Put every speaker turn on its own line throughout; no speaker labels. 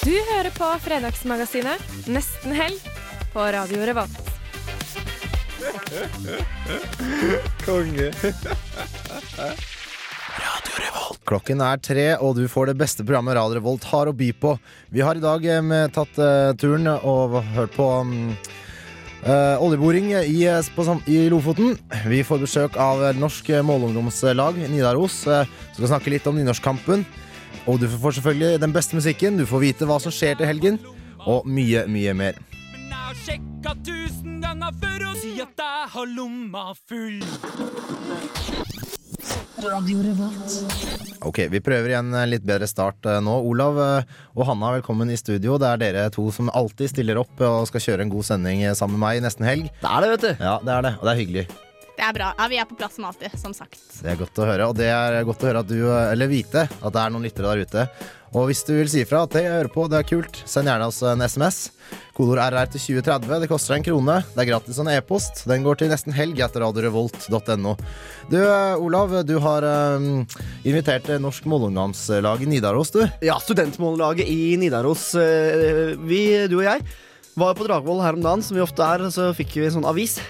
Du hører på Fredagsmagasinet Nesten helg på Radio Revolt.
Konge. Radio Revolt. Klokken er tre, og du får det beste programmet Radio Revolt har å by på. Vi har i dag eh, tatt eh, turen og hørt på um, Uh, oljeboring i, eh, på, i Lofoten. Vi får besøk av eh, norsk målungdomslag, Nidaros, Uh, som skal snakke litt om nynorskkampen. Og du får selvfølgelig den beste musikken, du får vite hva som skjer til helgen, og mye, mye mer.
Men jeg har sjekka tusen ganger før og si at jeg har lomma full.
Ok, Vi prøver igjen en litt bedre start eh, nå. Olav eh, og Hanna, velkommen i studio. Det er dere to som alltid stiller opp og skal kjøre en god sending eh, sammen med meg i nesten helg.
Det er det, vet du.
Ja, det er det, og det er hyggelig.
Det er bra. Ja, vi er på plass som alltid, som sagt.
Det er godt å høre, og det er godt å høre at du, eller vite at det er noen lyttere der ute. Og hvis du vil si ifra at det jeg hører på, det er kult, send gjerne oss en SMS. Kodeord RR til 2030. Det koster en krone. Det er gratis en e-post. Den går til nesten helg etter radiorevolt.no. Du, eh, Olav, du har um, invitert Norsk Målungdomslag i Nidaros, du.
Ja, studentmållaget i Nidaros. eh, Vi, du og jeg, var på Dragvoll her om dagen, som vi ofte er. og Så fikk vi en sånn avis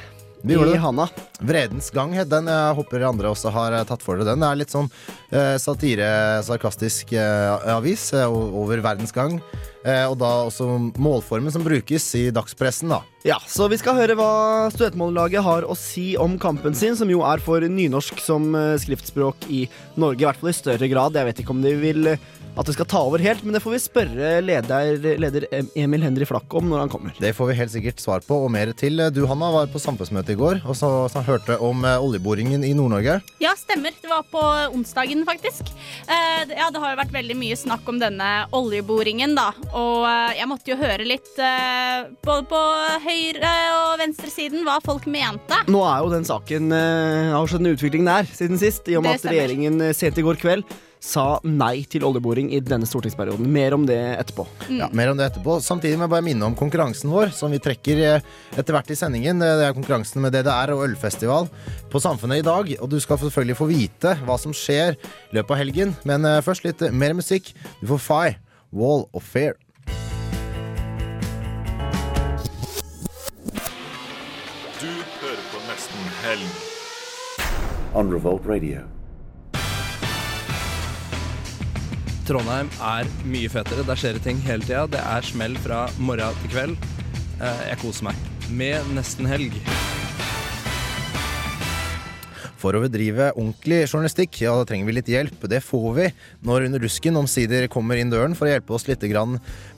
Vi
i handa.
Vredens gang het den. Jeg håper andre også har eh, tatt for dere den. Det er litt sånn eh, satire, sarkastisk eh, avis eh, over verdens gang. Eh, og da også målformen som brukes i dagspressen, da.
Ja, så vi skal høre hva studentmållaget har å si om kampen sin, som jo er for nynorsk som eh, skriftspråk i Norge, i hvert fall i større grad. Jeg vet ikke om de vil at det skal ta over helt, men det får vi spørre leder, leder Emil Henry Flakk om når han kommer.
Det får vi helt sikkert svar på, og mer til. Du, Hanna, var på samfunnsmøte i går og så, så hørte om eh, oljeboringen i Nord-Norge.
Ja, stemmer. Det var på onsdagen, faktisk. Eh, ja, det har jo vært veldig mye snakk om denne oljeboringen, da. Og eh, jeg måtte jo høre litt både på høyre- og venstresiden hva folk mente.
Nå er jo den saken eh, har skjedd en utvikling der siden sist, i og med at regjeringen sent i går kveld sa nei til oljeboring i denne stortingsperioden. Mer om det etterpå.
Ja, Mer om det etterpå. Samtidig må jeg bare minne om konkurransen vår, som vi trekker eh, etter hvert i sendingen. Det det er konkurransen med DDR og ølfestival på Samfunnet i dag. Og du skal selvfølgelig få vite hva som skjer i løpet av helgen. Men eh, først litt eh, mer musikk. Du får Fi, Wall of Fair.
Du hører på nesten helg.
on Revolt Radio.
Trondheim er mye fetere. Der skjer det ting hele tida. Det er smell fra morgen til kveld. Eh, Jeg koser meg med nesten helg.
For å bedrive ordentlig journalistikk, ja, da trenger vi litt hjelp. Det får vi når Under dusken omsider kommer inn døren for å hjelpe oss litt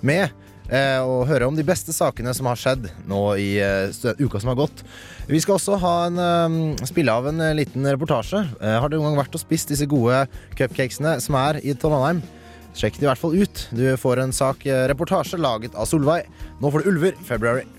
med. å og høre om de beste sakene som har skjedd nå i eh, uka som har gått. Vi skal også ha en, eh, spille av en eh, liten reportasje. Eh, har det noen gang vært og spist disse gode cupcakesene som er i Trondheim? Sjekk det i hvert fall ut. Du får en sak, eh, reportasje laget av Solveig. Nå får du Ulver, February.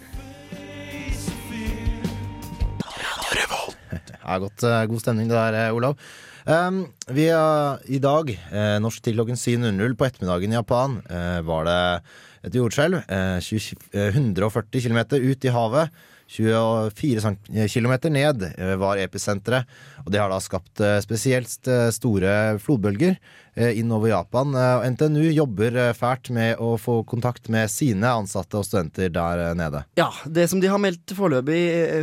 Ja, godt, eh, god stemning det der, eh, Olav. Um, vi har i dag, eh, norsk til klokken 7.00 på ettermiddagen i Japan, eh, var det et jordskjelv. 20, eh, 140 km ut i havet. 24 km ned eh, var episenteret. Og det har da skapt eh, spesielt eh, store flodbølger innover Japan. NTNU jobber fælt med å få kontakt med sine ansatte og studenter der nede.
Ja, Det som de har meldt foreløpig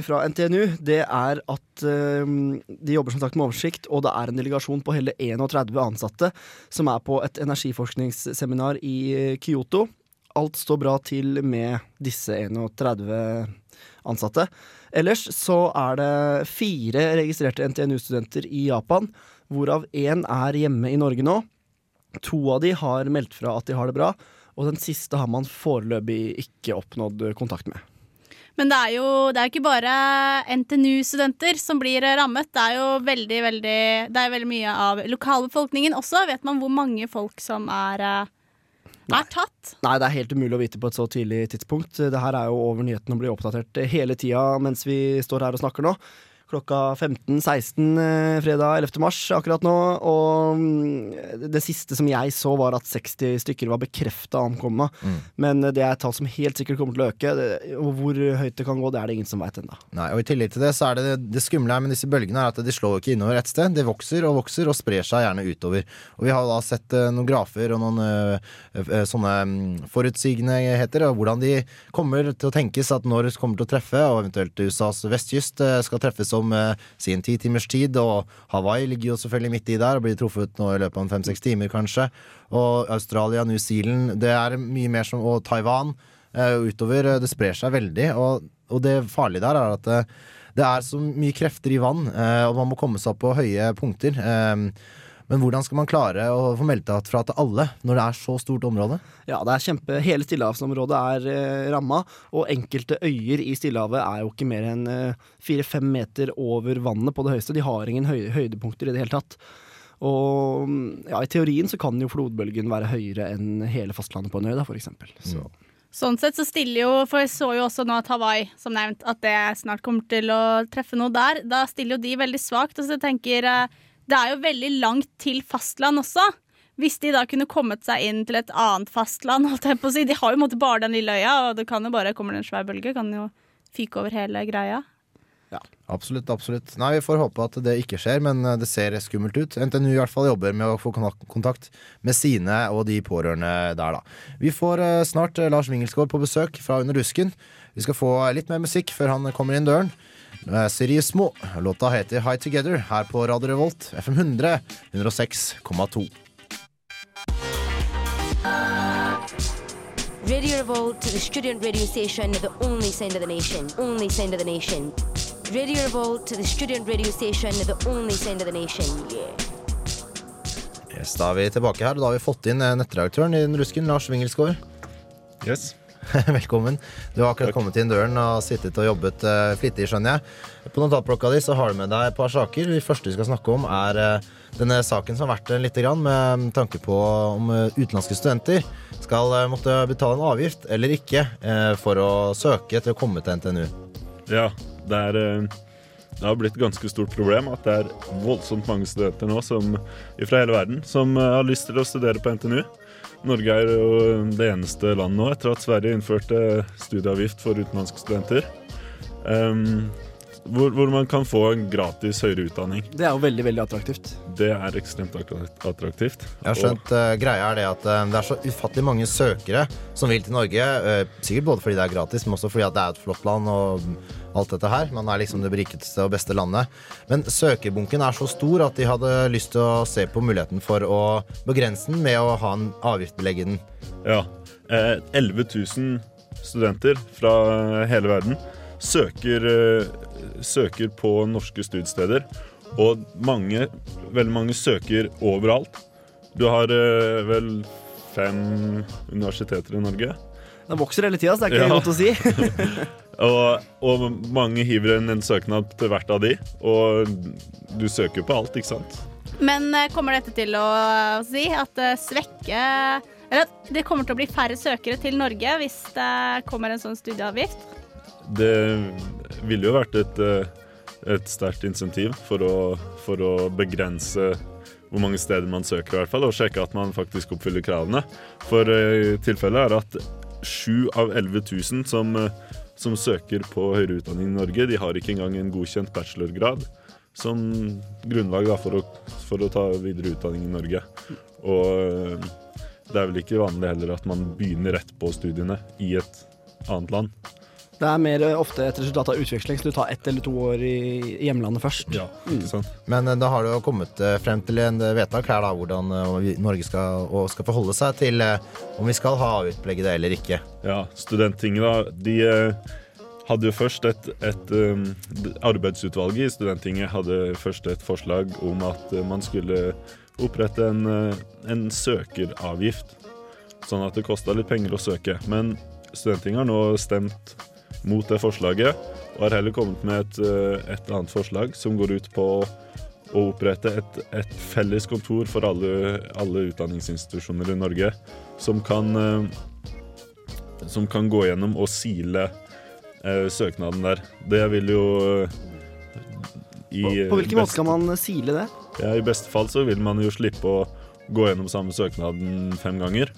fra NTNU, det er at eh, de jobber som sagt med oversikt, og det er en delegasjon på hele 31 ansatte som er på et energiforskningsseminar i Kyoto. Alt står bra til med disse 31 ansatte. Ellers så er det fire registrerte NTNU-studenter i Japan, hvorav én er hjemme i Norge nå. To av de har meldt fra at de har det bra, og den siste har man foreløpig ikke oppnådd kontakt med.
Men det er jo det er ikke bare NTNU-studenter som blir rammet. Det er jo veldig, veldig Det er veldig mye av lokalbefolkningen også. Vet man hvor mange folk som er eh, er tatt?
Nei, det er helt umulig å vite på et så tidlig tidspunkt. Det her er jo over nyhetene og blir oppdatert hele tida mens vi står her og snakker nå. Klokka 15-16 fredag 11. mars akkurat nå. Og mm, det siste som jeg så, var at 60 stykker var bekrefta omkomne.
Mm.
Men det er et tall som helt sikkert kommer til å øke. Og hvor høyt det kan gå, det er det ingen som veit ennå.
Og I tillegg til det så er det det skumle her med disse bølgene er at de slår ikke innover ett sted. De vokser og vokser og sprer seg gjerne utover. Og Vi har da sett eh, noen grafer og noen eh, eh, sånne forutsigende forutsigende og hvordan de kommer til å tenkes at når kommer til å treffe, og eventuelt USAs vestkyst eh, skal treffes om eh, sin ti timers tid. Og Hawaii ligger jo selvfølgelig midt i der og blir truffet nå i løpet av fem-seks timer, kanskje. Og Australia, New Zealand, det er mye mer som Og Taiwan. eh, utover. eh, Det sprer seg veldig. Og, og det farlige der er at det, det er så mye krefter i vann, eh, og man må komme seg opp på høye punkter. Eh, men hvordan skal man klare å få meldt fra til alle når det er så stort område?
Ja, det er kjempe, Hele stillehavsområdet er eh, ramma, og enkelte øyer i Stillehavet er jo ikke mer enn fire-fem meter over vannet på det høyeste. De har ingen høy, høydepunkter i det hele tatt. Og mm, ja, i teorien så kan jo flodbølgen være høyere enn hele fastlandet på en øy, da, for eksempel. Så.
Sånn sett så stiller jo For jeg så jo også nå at Hawaii, som nevnt, at det snart kommer til å treffe noe der. Da stiller jo de veldig svakt. Og så tenker eh, Det er jo veldig langt til fastland også. Hvis de da kunne kommet seg inn til et annet fastland, holdt jeg på å si. De har jo på bare den lille øya, og det kan jo bare Kommer det en svær bølge, kan jo fyke over hele greia.
Ja, Absolutt, absolutt. Nei, Vi får håpe at det ikke skjer, men eh, det ser skummelt ut. NTNU i hvert fall jobber med å få kontakt med sine og de pårørende der, da. Vi får eh, snart eh, Lars Wingelsgaard på besøk fra Under rusken. Vi skal få litt mer musikk før han kommer inn døren. Nå er Sirius Mo. Låta heter High Together her på Radio Revolt, FM 100, 106,2.
Radio Revolt, the student radio station, the only sound of the nation. Only sound of the nation. Radio Revolt, the student radio station, the only sound of the nation. Yeah.
Yes, da er vi tilbake her, og da har vi fått inn eh, nettredaktøren i den rusken, Lars Wingelsgaard.
Yes.
Velkommen. Du har akkurat kommet inn døren og sittet og jobbet eh, flittig, skjønner jeg. På notatblokka di så har du med deg et par saker. Det første vi skal snakke om, er eh, denne saken som har vært eh, litt grann, med tanke på om utenlandske studenter skal måtte betale en avgift eller ikke for å søke til å komme til NTNU.
Ja, det er det har blitt et ganske stort problem at det er voldsomt mange studenter nå som, fra hele verden som eh, har lyst til å studere på NTNU. Norge er jo det eneste landet nå etter at Sverige innførte studieavgift for utenlandske studenter. Um, hvor, hvor man kan få en gratis høyere utdanning.
Det er jo veldig, veldig attraktivt.
Det er ekstremt attraktivt.
Jeg har skjønt uh, greia er det at uh, det er så ufattelig mange søkere som vil til Norge. Uh, sikkert både fordi det er gratis, men også fordi at det er et flott land og alt dette her. Man er liksom det rikeste og beste landet. Men søkerbunken er så stor at de hadde lyst til å se på muligheten for å begrense den med å ha en avgiftbelegge den.
Ja. Eh, 11 000 studenter fra hele verden søker, eh, søker på norske studiesteder. Og mange, veldig mange søker overalt. Du har eh, vel fem universiteter i Norge.
Den vokser hele tida, så det er ikke
Ja.
godt å si.
Og, og mange hiver inn en søknad til hvert av de, og du søker på alt, ikke sant?
Men eh, kommer dette til å eh, si at det svekke Eller at det kommer til å bli færre søkere til Norge hvis det kommer en sånn studieavgift?
Det ville jo vært et, eh, et sterkt insentiv for å, for å begrense hvor mange steder man søker, i hvert fall, og sjekke at man faktisk oppfyller kravene. For eh, tilfellet er at sju av 11 000 som, eh, som søker på høyere utdanning i Norge, de har ikke engang en godkjent bachelorgrad som grunnlag da, for, å, for å ta videre utdanning i Norge. Og eh, det er vel ikke vanlig heller at man begynner rett på studiene i et annet land.
Det er mer eh, ofte et resultat av utveksling, så du tar ett eller to år i hjemlandet først.
Ja, Ikke sant?
Men eh, da har det jo kommet eh, frem til en vedtak her da, hvordan Norge skal, og skal forholde seg til om vi skal ha utlegget det eller ikke.
Ja, Studenttinget da, de hadde jo først et, et um, Arbeidsutvalget i Studenttinget hadde først et forslag om at man skulle opprette en, en søkeravgift. Sånn at det kosta litt penger å søke. Men Studenttinget har nå stemt mot det forslaget, og har heller kommet med et, eh, et annet forslag som går ut på å opprette et, et felles kontor for alle, alle utdanningsinstitusjoner i Norge, som kan eh, Som kan gå gjennom og sile eh, søknaden der. Det vil jo eh, i
På hvilken måte skal man sile det?
ja, I beste fall så vil man jo slippe å gå gjennom samme søknaden fem ganger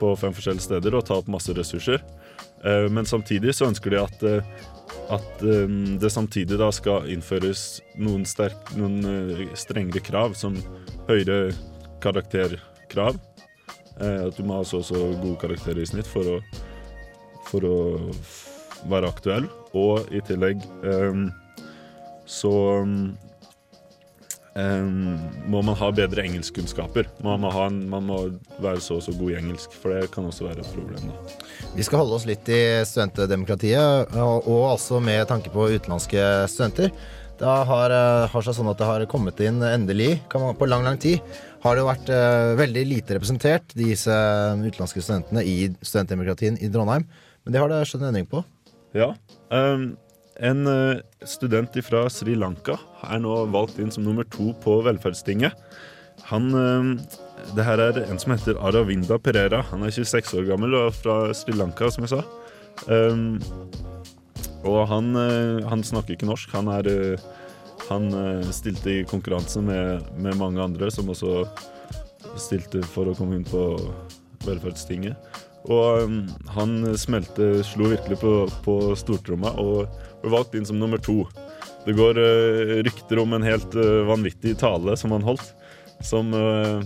på fem forskjellige steder og ta opp masse ressurser. Eh, Men samtidig så ønsker de at, eh, at eh, det samtidig da skal innføres noen, sterk, noen strengere krav, som høyere karakterkrav. At du må ha så og så gode karakterer i snitt for å, for å være aktuell. Og i tillegg så må man ha bedre engelskkunnskaper. Man må, en, man må være så og så god i engelsk, for det kan også være et problem. da.
Vi skal holde oss litt i studentdemokratiet, og, og altså med tanke på utenlandske studenter. Det har, eh, har seg sånn at det har kommet inn endelig, kan man, på lang, lang tid, har det jo vært uh, veldig lite representert, disse utenlandske studentene i studentdemokratien i Trondheim. Men det har det skjedd en endring på.
Ja. ehm, en eh, student fra Sri Lanka er nå valgt inn som nummer to på velferdstinget. Han ehm, Det her er en som heter Aravinda Perera. Han er 26 år gammel og fra Sri Lanka, som jeg sa. Ehm, og han, eh, han snakker ikke norsk. Han, er, eh, han eh, stilte i konkurranse med, med mange andre som også stilte for å komme inn på velferdstinget. Og um, han smelte, slo virkelig på, på stortromma og ble valgt inn som nummer to. Det går eh, rykter om en helt eh, vanvittig tale som han holdt, som eh,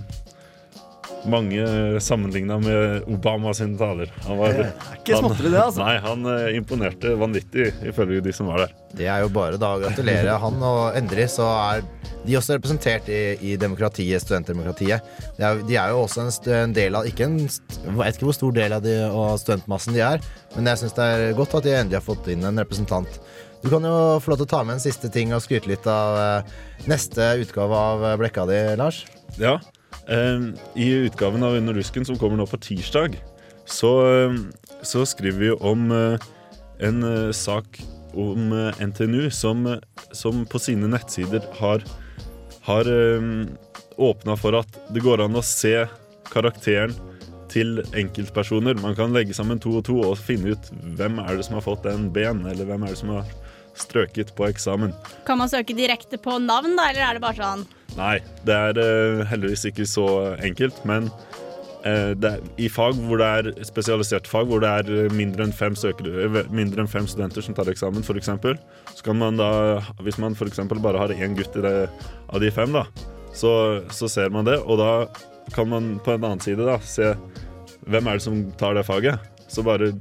mange sammenligna med Obama sine taler. Han var,
Det er ikke småtteri det, altså.
Nei, han eh, imponerte vanvittig, ifølge de som var der.
Det er jo bare da å gratulere han, og endelig så er de også representert i, i demokratiet, studentdemokratiet. De er, de er jo også en, st- en del av Ikke en st- Jeg vet ikke hvor stor del av de, og studentmassen de er, men jeg syns det er godt at de endelig har fått inn en representant. Du kan jo få lov til å ta med en siste ting og skryte litt av eh, neste utgave av eh, Blekka di, Lars.
Ja. Eh, I utgaven av Under rusken som kommer nå på tirsdag, så, eh, så skriver vi om eh, en eh, sak om eh, NTNU som, som på sine nettsider har, har åpna for at det går an å se karakteren til enkeltpersoner. Man kan legge sammen to og to og finne ut hvem er det som har fått en ben, eller hvem er det som har strøket på eksamen.
Kan man søke direkte på navn, da, eller er det bare sånn
Nei, det er eh, heldigvis ikke så enkelt, men eh, er, i fag hvor det er spesialisert fag, hvor det er eh, mindre enn fem, søkere, mindre enn fem studenter som tar eksamen, f.eks., så kan man da, hvis man f.eks. bare har én gutt i det, av de fem, da, så, så ser man det, og da kan man på en annen side da se hvem er det som tar det faget. Så bare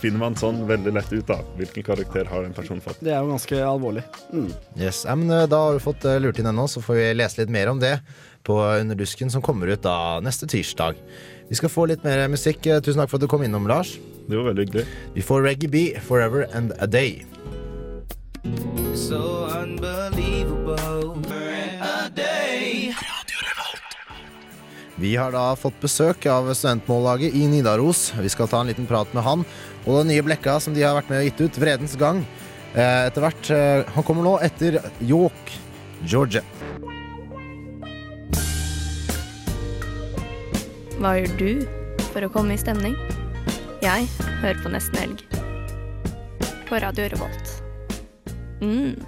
finner man sånn veldig lett ut av hvilken karakter har en person fått.
Det er jo ganske alvorlig. Mm.
Yes, ja, men eh, Da har du fått eh, lurt inn ennå, så får vi lese litt mer om det på Underdusken, som kommer ut da neste tirsdag. Vi skal få litt mer musikk. Eh, Tusen takk for at du kom innom, Lars.
Det var veldig hyggelig.
Vi får Reggae B, Forever and a Day.
So unbelievable. A day.
Vi har da fått besøk av studentmållaget i Nidaros. Vi skal ta en liten prat med han og den nye blekka som de har vært med og gitt ut, Vredens gang. Eh, etter hvert eh, Han kommer nå etter York, Georgia.
Hva gjør du for å komme i stemning? Jeg hører på Nesten Helg. På Radio Revolt. Mm.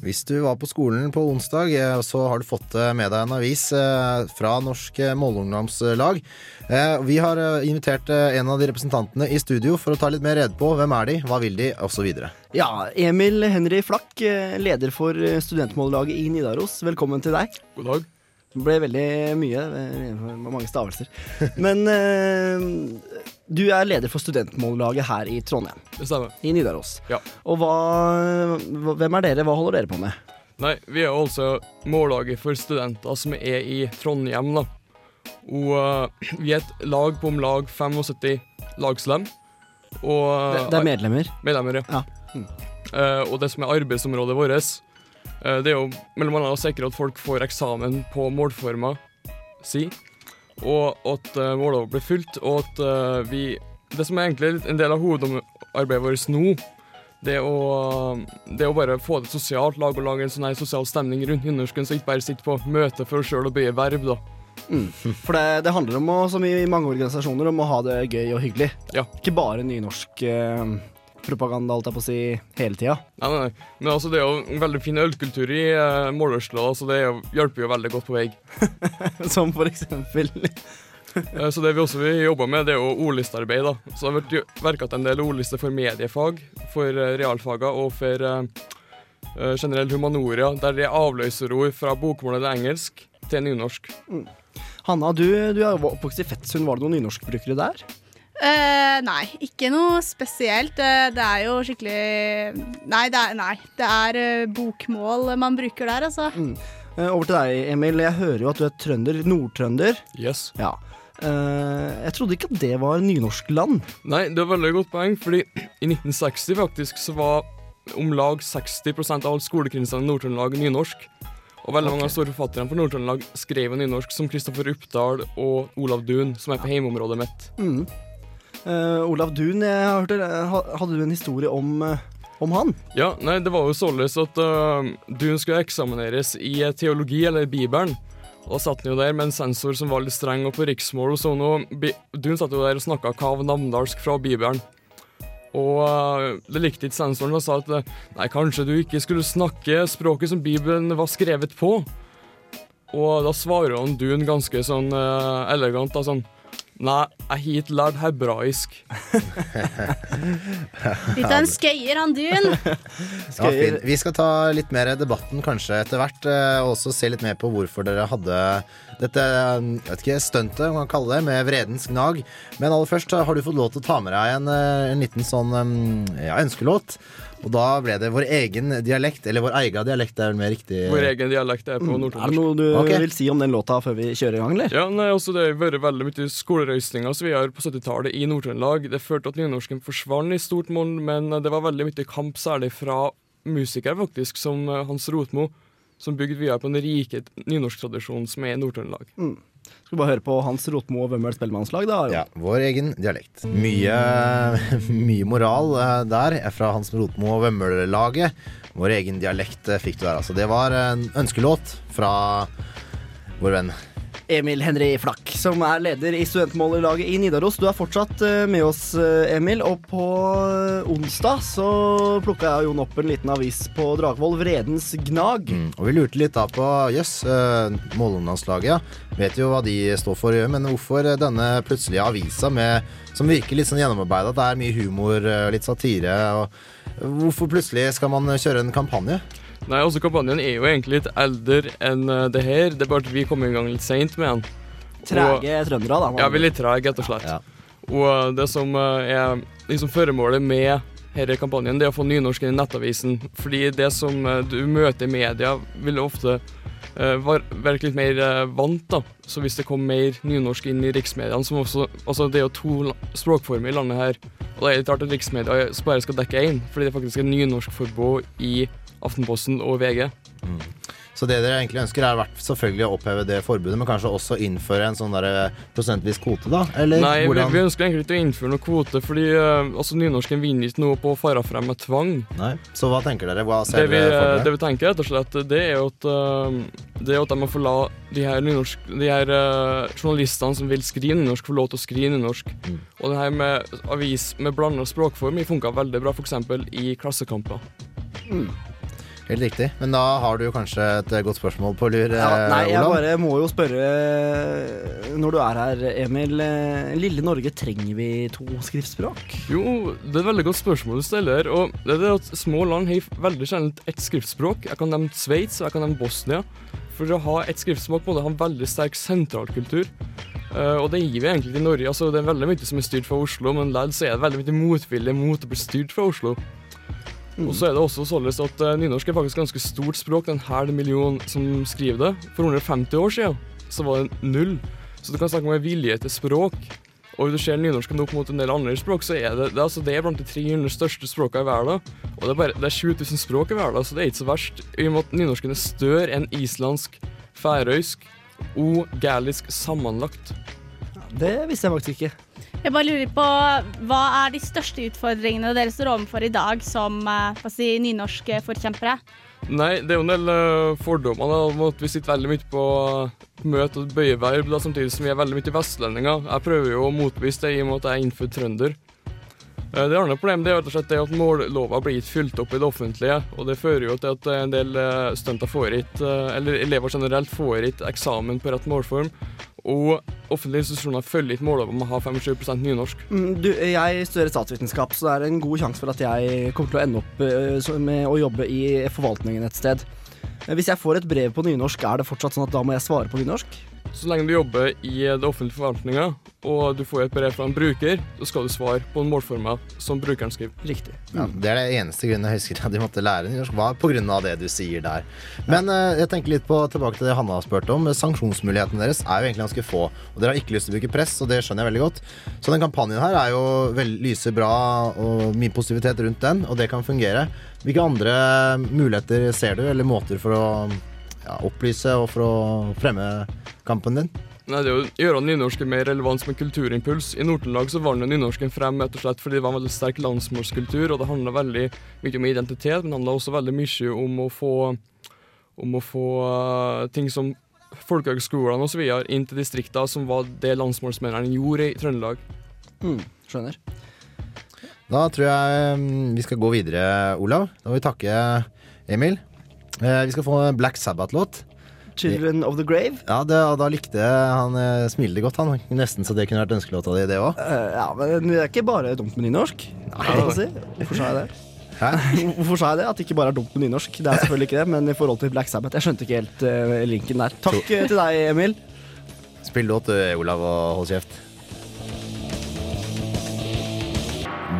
Hvis du var på skolen på onsdag, eh, så har du fått eh, med deg en avis eh, fra Norsk eh, Målungdomslag. Vi har invitert en av de representantene i studio for å ta litt mer rede på hvem er de, hva vil de, osv.
Ja, Emil Henry Flakk, leder for studentmållaget i Nidaros. Velkommen til deg.
God dag.
Det ble veldig mye. Mange stavelser. Men eh, du er leder for studentmållaget her i Trondheim.
Det stemmer.
I Nidaros.
Ja.
Og hva, hvem er dere? Hva holder dere på med?
Nei, vi er altså mållaget for studenter som er i Trondheim, da. Og uh, vi er et lag på om lag 75 lagslem. Og
Det, det er medlemmer?
Medlemmer, ja. Eh, og det som er arbeidsområdet vårt, uh, det er jo mellom annet å sikre at folk får eksamen på målforma si, og at uh, målene blir fulgt, og at uh, vi Det som er egentlig en del av hovedarbeidet vårt nå, det å, det er å bare få det sosialt, lage og lage en sånn her sosial stemning rundt nynorsken, så ikke bare sitte på møte for oss sjøl og bøye verb, da.
Mm. For det, det handler om, å, som i mange organisasjoner, om å ha det gøy og hyggelig.
Ja.
Ikke bare nynorsk eh, propaganda, alt jeg på å si, hele tida.
Nei, nei, nei. Men altså, det er jo en veldig fin ølkultur i uh, Målørsla, så det jo, hjelper jo veldig godt på vei.
Som for eksempel
Eh, Så det vi også vil jobbe med, det er jo ordlistearbeid. da. Så det har vært verket en del ordlister for mediefag, for eh, realfaga og for uh, eh, generell humanoria, der det er avløserord fra bokmål eller engelsk til nynorsk.
Hanna, du, du er oppvokst i Fettsund. Var det noen nynorskbrukere der?
Eh, nei, ikke noe spesielt. Uh, det er jo skikkelig Nei, det er, nei, det er uh, bokmål man bruker der, altså.
Mm. Over til deg, Emil. Jeg hører jo at du er trønder. Nordtrønder.
Yes.
Ja. Eh, jeg trodde ikke at det var nynorskland.
Nei, det er veldig godt poeng, fordi i 1960 faktisk så var om lag 60 av alle skolekrinsene i Nord-Trøndelag nynorsk. Og veldig mange av store forfatterne for Nord-Trøndelag skrev nynorsk, som Kristoffer Uppdal og Olav Duun, som er på hjemmeområdet mitt.
Mm. Eh, Olav Duun. Hadde du en historie om, uh, om han?
Ja, nei, det var jo således at uh, Duun skulle eksamineres i eh, teologi, eller Bibelen. Og da satt han jo der med en sensor som var litt streng og på riksmål og Bi- Duun satt jo der og snakka kav namdalsk fra Bibelen. Og eh, det likte ikke sensoren og sa at eh, nei, kanskje du ikke skulle snakke språket som Bibelen var skrevet på. Og da svarer han Duun ganske sånn eh, elegant da sånn Nei, jeg har ikke lært hebraisk.
Litt av en skøyer, han Dun.
Ja. Vi skal ta litt mer debatten kanskje etter hvert, eh, og også se litt mer på hvorfor dere hadde dette eh, jeg vet ikke, stuntet, man kan kalle det, med vredens gnag. Men aller først eh, har du fått lov til å ta med deg en, en liten sånn ja, ønskelåt. Og da ble det vår egen dialekt, eller vår egen dialekt, er vel mer riktig.
Vår egen dialekt er på
Mm. Er det noe du
okay.
vil si om den låta før vi kjører i gang, eller?
Ja, nei, også Det har vært veldig mye skolerøysninger som vi har på 70-tallet i Nord-Trøndelag. Det førte til at nynorsken forsvant i stort monn, men det var veldig mye kamp, særlig fra musikere, faktisk, som eh, Hans Rotmo, som bygde videre på den rike nynorsktradisjonen som er i Nord-Trøndelag.
Mm. Skal vi bare høre på Hans Rotmo og Vømmøl spellemannslag, da?
Ja, vår egen dialekt. Mye, mye moral eh, der fra Hans Rotmo og Vømmøl-laget. Vår egen dialekt eh, fikk du der, altså. Det var en ønskelåt fra vår venn.
Emil Henry Flakk, som er leder i studentmålerlaget i Nidaros. Du er fortsatt eh, med oss, eh, Emil. Og på eh, onsdag så plukka jeg og Jon opp en liten avis på Dragvoll, Vredens Gnag.
Og vi lurte litt da på jøss, yes, Mållandslaget, ja. Vet jo hva de står for, men hvorfor denne plutselige avisa med, som virker litt sånn gjennomarbeida? Det er mye humor, litt satire. Og hvorfor plutselig skal man kjøre en kampanje?
Nei, altså Kampanjen er jo egentlig litt eldre enn eh, det her, det er bare at vi kom i gang litt seint med den.
Trege trøndere, da.
Ja, vi er litt trege, rett og slett. Og eh, det som eh, er liksom føremålet med denne kampanjen, det er å få nynorsk inn i nettavisen. Fordi det som du møter i media, vil ofte være litt mer vant, da. Så hvis det kom mer nynorsk inn i riksmediene, som også Altså, det er jo to språkformer i landet her. Og det er litt rart at riksmedia bare skal dekke én, fordi det faktisk er nynorskforbud i Aftenposten og VG.
Så det dere egentlig ønsker, er selvfølgelig å oppheve det forbudet, men kanskje også innføre en sånn der prosentvis kvote, da? Eller
Nei,
hvordan?
vi ønsker egentlig ikke å innføre noen kvote, fordi eh, altså, nynorsken vinner ikke noe på å fare frem med tvang.
Nei, Så hva tenker dere? Hva ser
Det vi,
dere for
det vi tenker, rett og slett, det er jo at, eh, det er at de må få la de her, nynorsk, de her eh, journalistene som vil skrive nynorsk, få lov til å skrive nynorsk.
Mm.
Og det her med avis med blanda språkform funka veldig bra, f.eks. i Klassekamper.
Helt riktig. Men da har du kanskje et eh, godt spørsmål på lur,
Ja,
eh,
nei, jeg
Olav?
bare må jo spørre eh, Når du er her, Emil. Lille Norge, trenger vi to skriftspråk?
Jo, det er et veldig godt spørsmål du stiller. Og det er det at små land har veldig sjelden ett skriftspråk. Jeg kan nevne Sveits og jeg kan nevne Bosnia. For å ha ett skriftspråk må du ha en veldig sterk sentralkultur. Uh, og det gir vi egentlig til Norge. Altså, det er veldig mye som er styrt fra Oslo, men likevel er det veldig mye motvilje mot å bli styrt fra Oslo. Og så er det også således at eh, nynorsk er faktisk ganske stort språk. Det er en halv million som skriver det. For 150 år siden så var det null. Så du kan snakke om en vilje til språk. Og hvis du ser nynorsken opp mot en del andre språk, så er det, det, altså, det er blant de 300 største språkene i verden. Og det er, bare, det er 20 000 språk i verden, så det er ikke så verst. I og med at nynorsken er større enn islandsk, færøysk og gælisk sammenlagt.
Det visste jeg faktisk ikke.
Jeg bare lurer på hva er de største utfordringene dere står overfor i dag som eh, si, nynorskforkjempere?
Nei, det er jo en del eh, fordommer. da, om at Vi sitter veldig mye på møte og bøyeverb, samtidig som vi er veldig mye vestlendinger. Jeg prøver jo å motbevise det i og med at jeg er innfødt trønder. Eh, Det andre problemet det er rett og slett det at mållova blir ikke fulgt opp i det offentlige. og Det fører jo til at en del eh, får ikke, eh, eller elever generelt får ikke eksamen på rett målform. Og offentlige institusjoner følger ikke målet om å ha 25 nynorsk.
Mm, Du, jeg studerer statsvitenskap, så det er en god sjanse for at jeg kommer til å ende opp eh, med å jobbe i forvaltningen et sted. Eh, Hvis jeg får et brev på nynorsk, er det fortsatt sånn at da må jeg svare på nynorsk?
Så lenge du jobber i det offentlige forvaltninga, og du får et brev fra en bruker, så skal du svare på en målforma som brukeren skriver.
Riktig.
Ja, det er det eneste grunnen jeg husker at de måtte lære nynorsk, var av det du sier der. Men eh, jeg tenker litt på tilbake til det Hanna har spurt om. Sanksjonsmulighetene deres er jo egentlig ganske få. Og dere har ikke lyst til å bruke press, og det skjønner jeg veldig godt. Så den kampanjen her er jo vel, lyser bra, og mye positivitet rundt den, og det kan fungere. Hvilke andre muligheter ser du, eller måter for å ja, opplyse og for å fremme kampen din?
Nei, det er å gjøre nynorsken mer relevant som en kulturimpuls. I Nord-Trøndelag vant nynorsken frem rett og slett fordi det var en veldig sterk landsmålskultur, og det handla veldig mye om identitet, men det handla også veldig mye om å få, om å få uh, ting som folkehøgskolene osv. inn til distriktene, som var det landsmålsmennene gjorde i Trøndelag.
Mm, skjønner.
Da tror jeg mm, vi skal gå videre, Olav. Da må vi takke Emil. Eh, vi skal få en Black Sabbath-låt.
'Children of the Grave'.
Ja, det, da likte han eh, smilte godt, han. Nesten så det kunne vært ønskelåta di, det òg.
Eh, ja, men det er ikke bare dumt med nynorsk. Si. Hvorfor sa jeg det?
Hæ?
Hvorfor sa jeg det? At det ikke bare er dumt med nynorsk. Det er selvfølgelig ikke det, men i forhold til Black Sabbath Jeg skjønte ikke helt uh, linken der. Takk eh, til deg, Emil.
Spill låt Olav, og hold kjeft.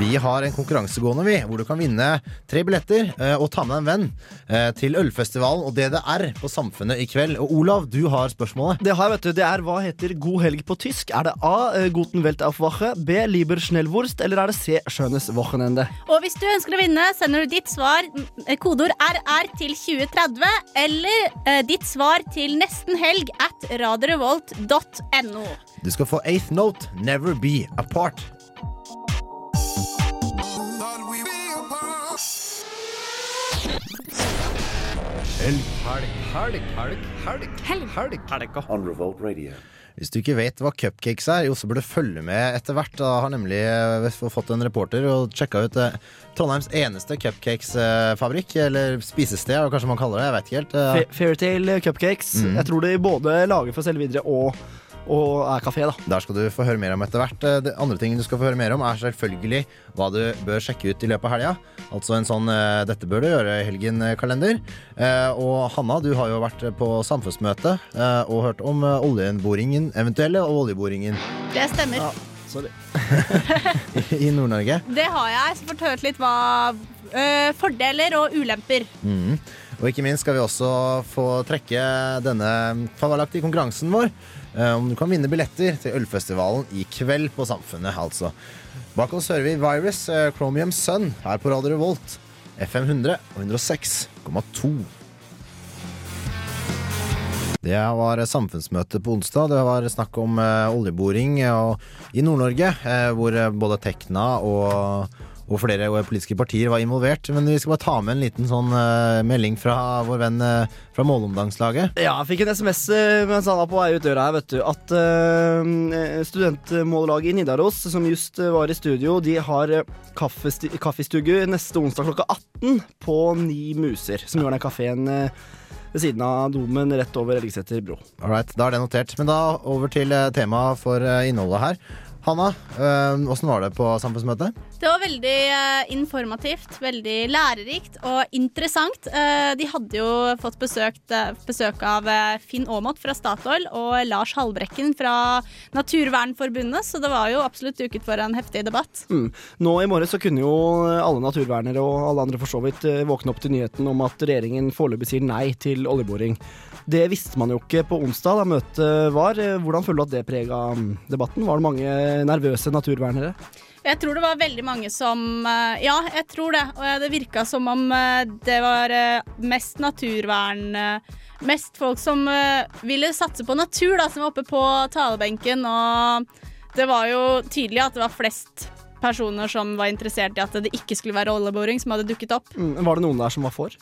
Vi har en konkurranse gående, vi, hvor du kan vinne tre billetter eh, og ta med en venn eh, til ølfestivalen og DDR på Samfunnet i kveld. Og Olav, du har spørsmålet.
Det har jeg, vet du. Det er hva heter god helg på tysk? Er det A. eh, Guten Welt auf Wache, B. Lieber Schnellwurst, eller er det C. Schönes Wochenende?
Og hvis du ønsker å vinne, sender du ditt svar, kodeord RR til 2030, eller eh, ditt svar til nesten helg at radiorevolt.no.
Du skal få Eighth Note, Never Be Apart.
Helg, helg, helg, helg, helg, helg, helg.
On Revolt Radio.
Hvis du ikke vet hva cupcakes er, jo, så burde du følge med etter hvert. Da har nemlig eh, fått en reporter og sjekka ut eh, Trondheims eneste cupcakesfabrikk, eller spisested, kanskje man kaller det. Jeg vet ikke helt. Eh,
Fairytale Cupcakes.
Mm.
Jeg tror de både lager for å selge videre og, og er kafé, da.
Der skal du få høre mer om etter hvert. Eh, Det andre ting du skal få høre mer om, er selvfølgelig hva du bør sjekke ut i løpet av helga. Altså en sånn eh, 'dette bør du gjøre i helgen'-kalender. Eh, Og Hanna, du har jo vært på samfunnsmøte eh, og hørt om oljeboringen, eventuelle oljeboringen
Det stemmer.
Sorry.
i Nord-Norge.
Det har jeg. Så fått hørt litt hva eh, fordeler og ulemper.
Mm. Og ikke minst skal vi også få trekke denne fabelaktige konkurransen vår. Eh, Om du kan vinne billetter til ølfestivalen i kveld på Samfunnet, altså. Bak oss hører vi Virus, eh, Chromium Sun, her på Radio Revolt. FM 100 og 106,2. Det var samfunnsmøte på onsdag. Det var snakk om eh, oljeboring i Nord-Norge, hvor både Tekna og, og flere politiske partier var involvert. Men vi skal bare ta med en liten sånn uh, melding fra vår venn uh, fra Målomdangslaget.
Ja, jeg fikk en SMS eh, mens han var på vei ut døra her, vet du. At uh, studentmållaget i Nidaros, som just var i studio, de har kaffestugu neste onsdag klokka 18 på Ni Muser, som gjør den kafeen ved siden av domen rett over Elgeseter bro.
Alright, da er det notert. Men da over til temaet for innholdet her. Hanna, åssen var det på samfunnsmøtet?
Det var veldig eh, informativt, veldig lærerikt og interessant. Eh, de hadde jo fått besøkt, eh, besøk av eh, Finn Aamodt fra Statoil og Lars Halbrekken fra Naturvernforbundet, så det var jo absolutt duket for en heftig debatt.
Mm. Nå i morges kunne jo alle naturvernere og alle andre for så vidt eh, våkne opp til nyheten om at regjeringen foreløpig sier nei til oljeboring. Det visste man jo ikke på onsdag da møtet var. Eh, Hvordan føler du at det prega mm, debatten? Var det mange nervøse naturvernere?
Jeg tror det var veldig mange som eh, Ja, jeg tror det. Og det virka som om eh, det var eh, mest naturvern Mest folk som ville satse på natur, da, som var oppe på talebenken og det var jo tydelig at det var flest personer som var interessert i at det ikke skulle være oljeboring, som hadde dukket opp.
Mm, var det noen der som var for?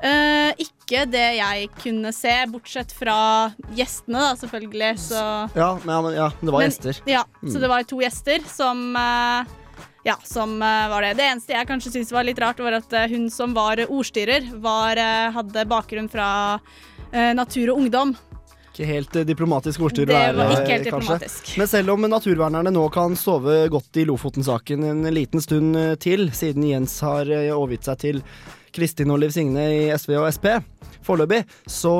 Eh, ikke det jeg kunne se, bortsett fra gjestene, da, selvfølgelig. Så
Ja, men, ja, det var
Men-
gjester.
Ja,
Mm.
så det var to gjester som eh, Ja, som eh, var det. Det eneste jeg kanskje syntes var litt rart, var at eh, hun som var ordstyrer, var, eh, hadde bakgrunn fra Natur og Ungdom.
Ikke helt eh, diplomatisk ordstyr.
Ikke helt
kanskje.
diplomatisk.
Men selv om naturvernerne nå kan sove godt i Lofoten-saken en liten stund eh, til, siden Jens har eh, overgitt seg til Kristin og Liv Signe i SV og Sp foreløpig, så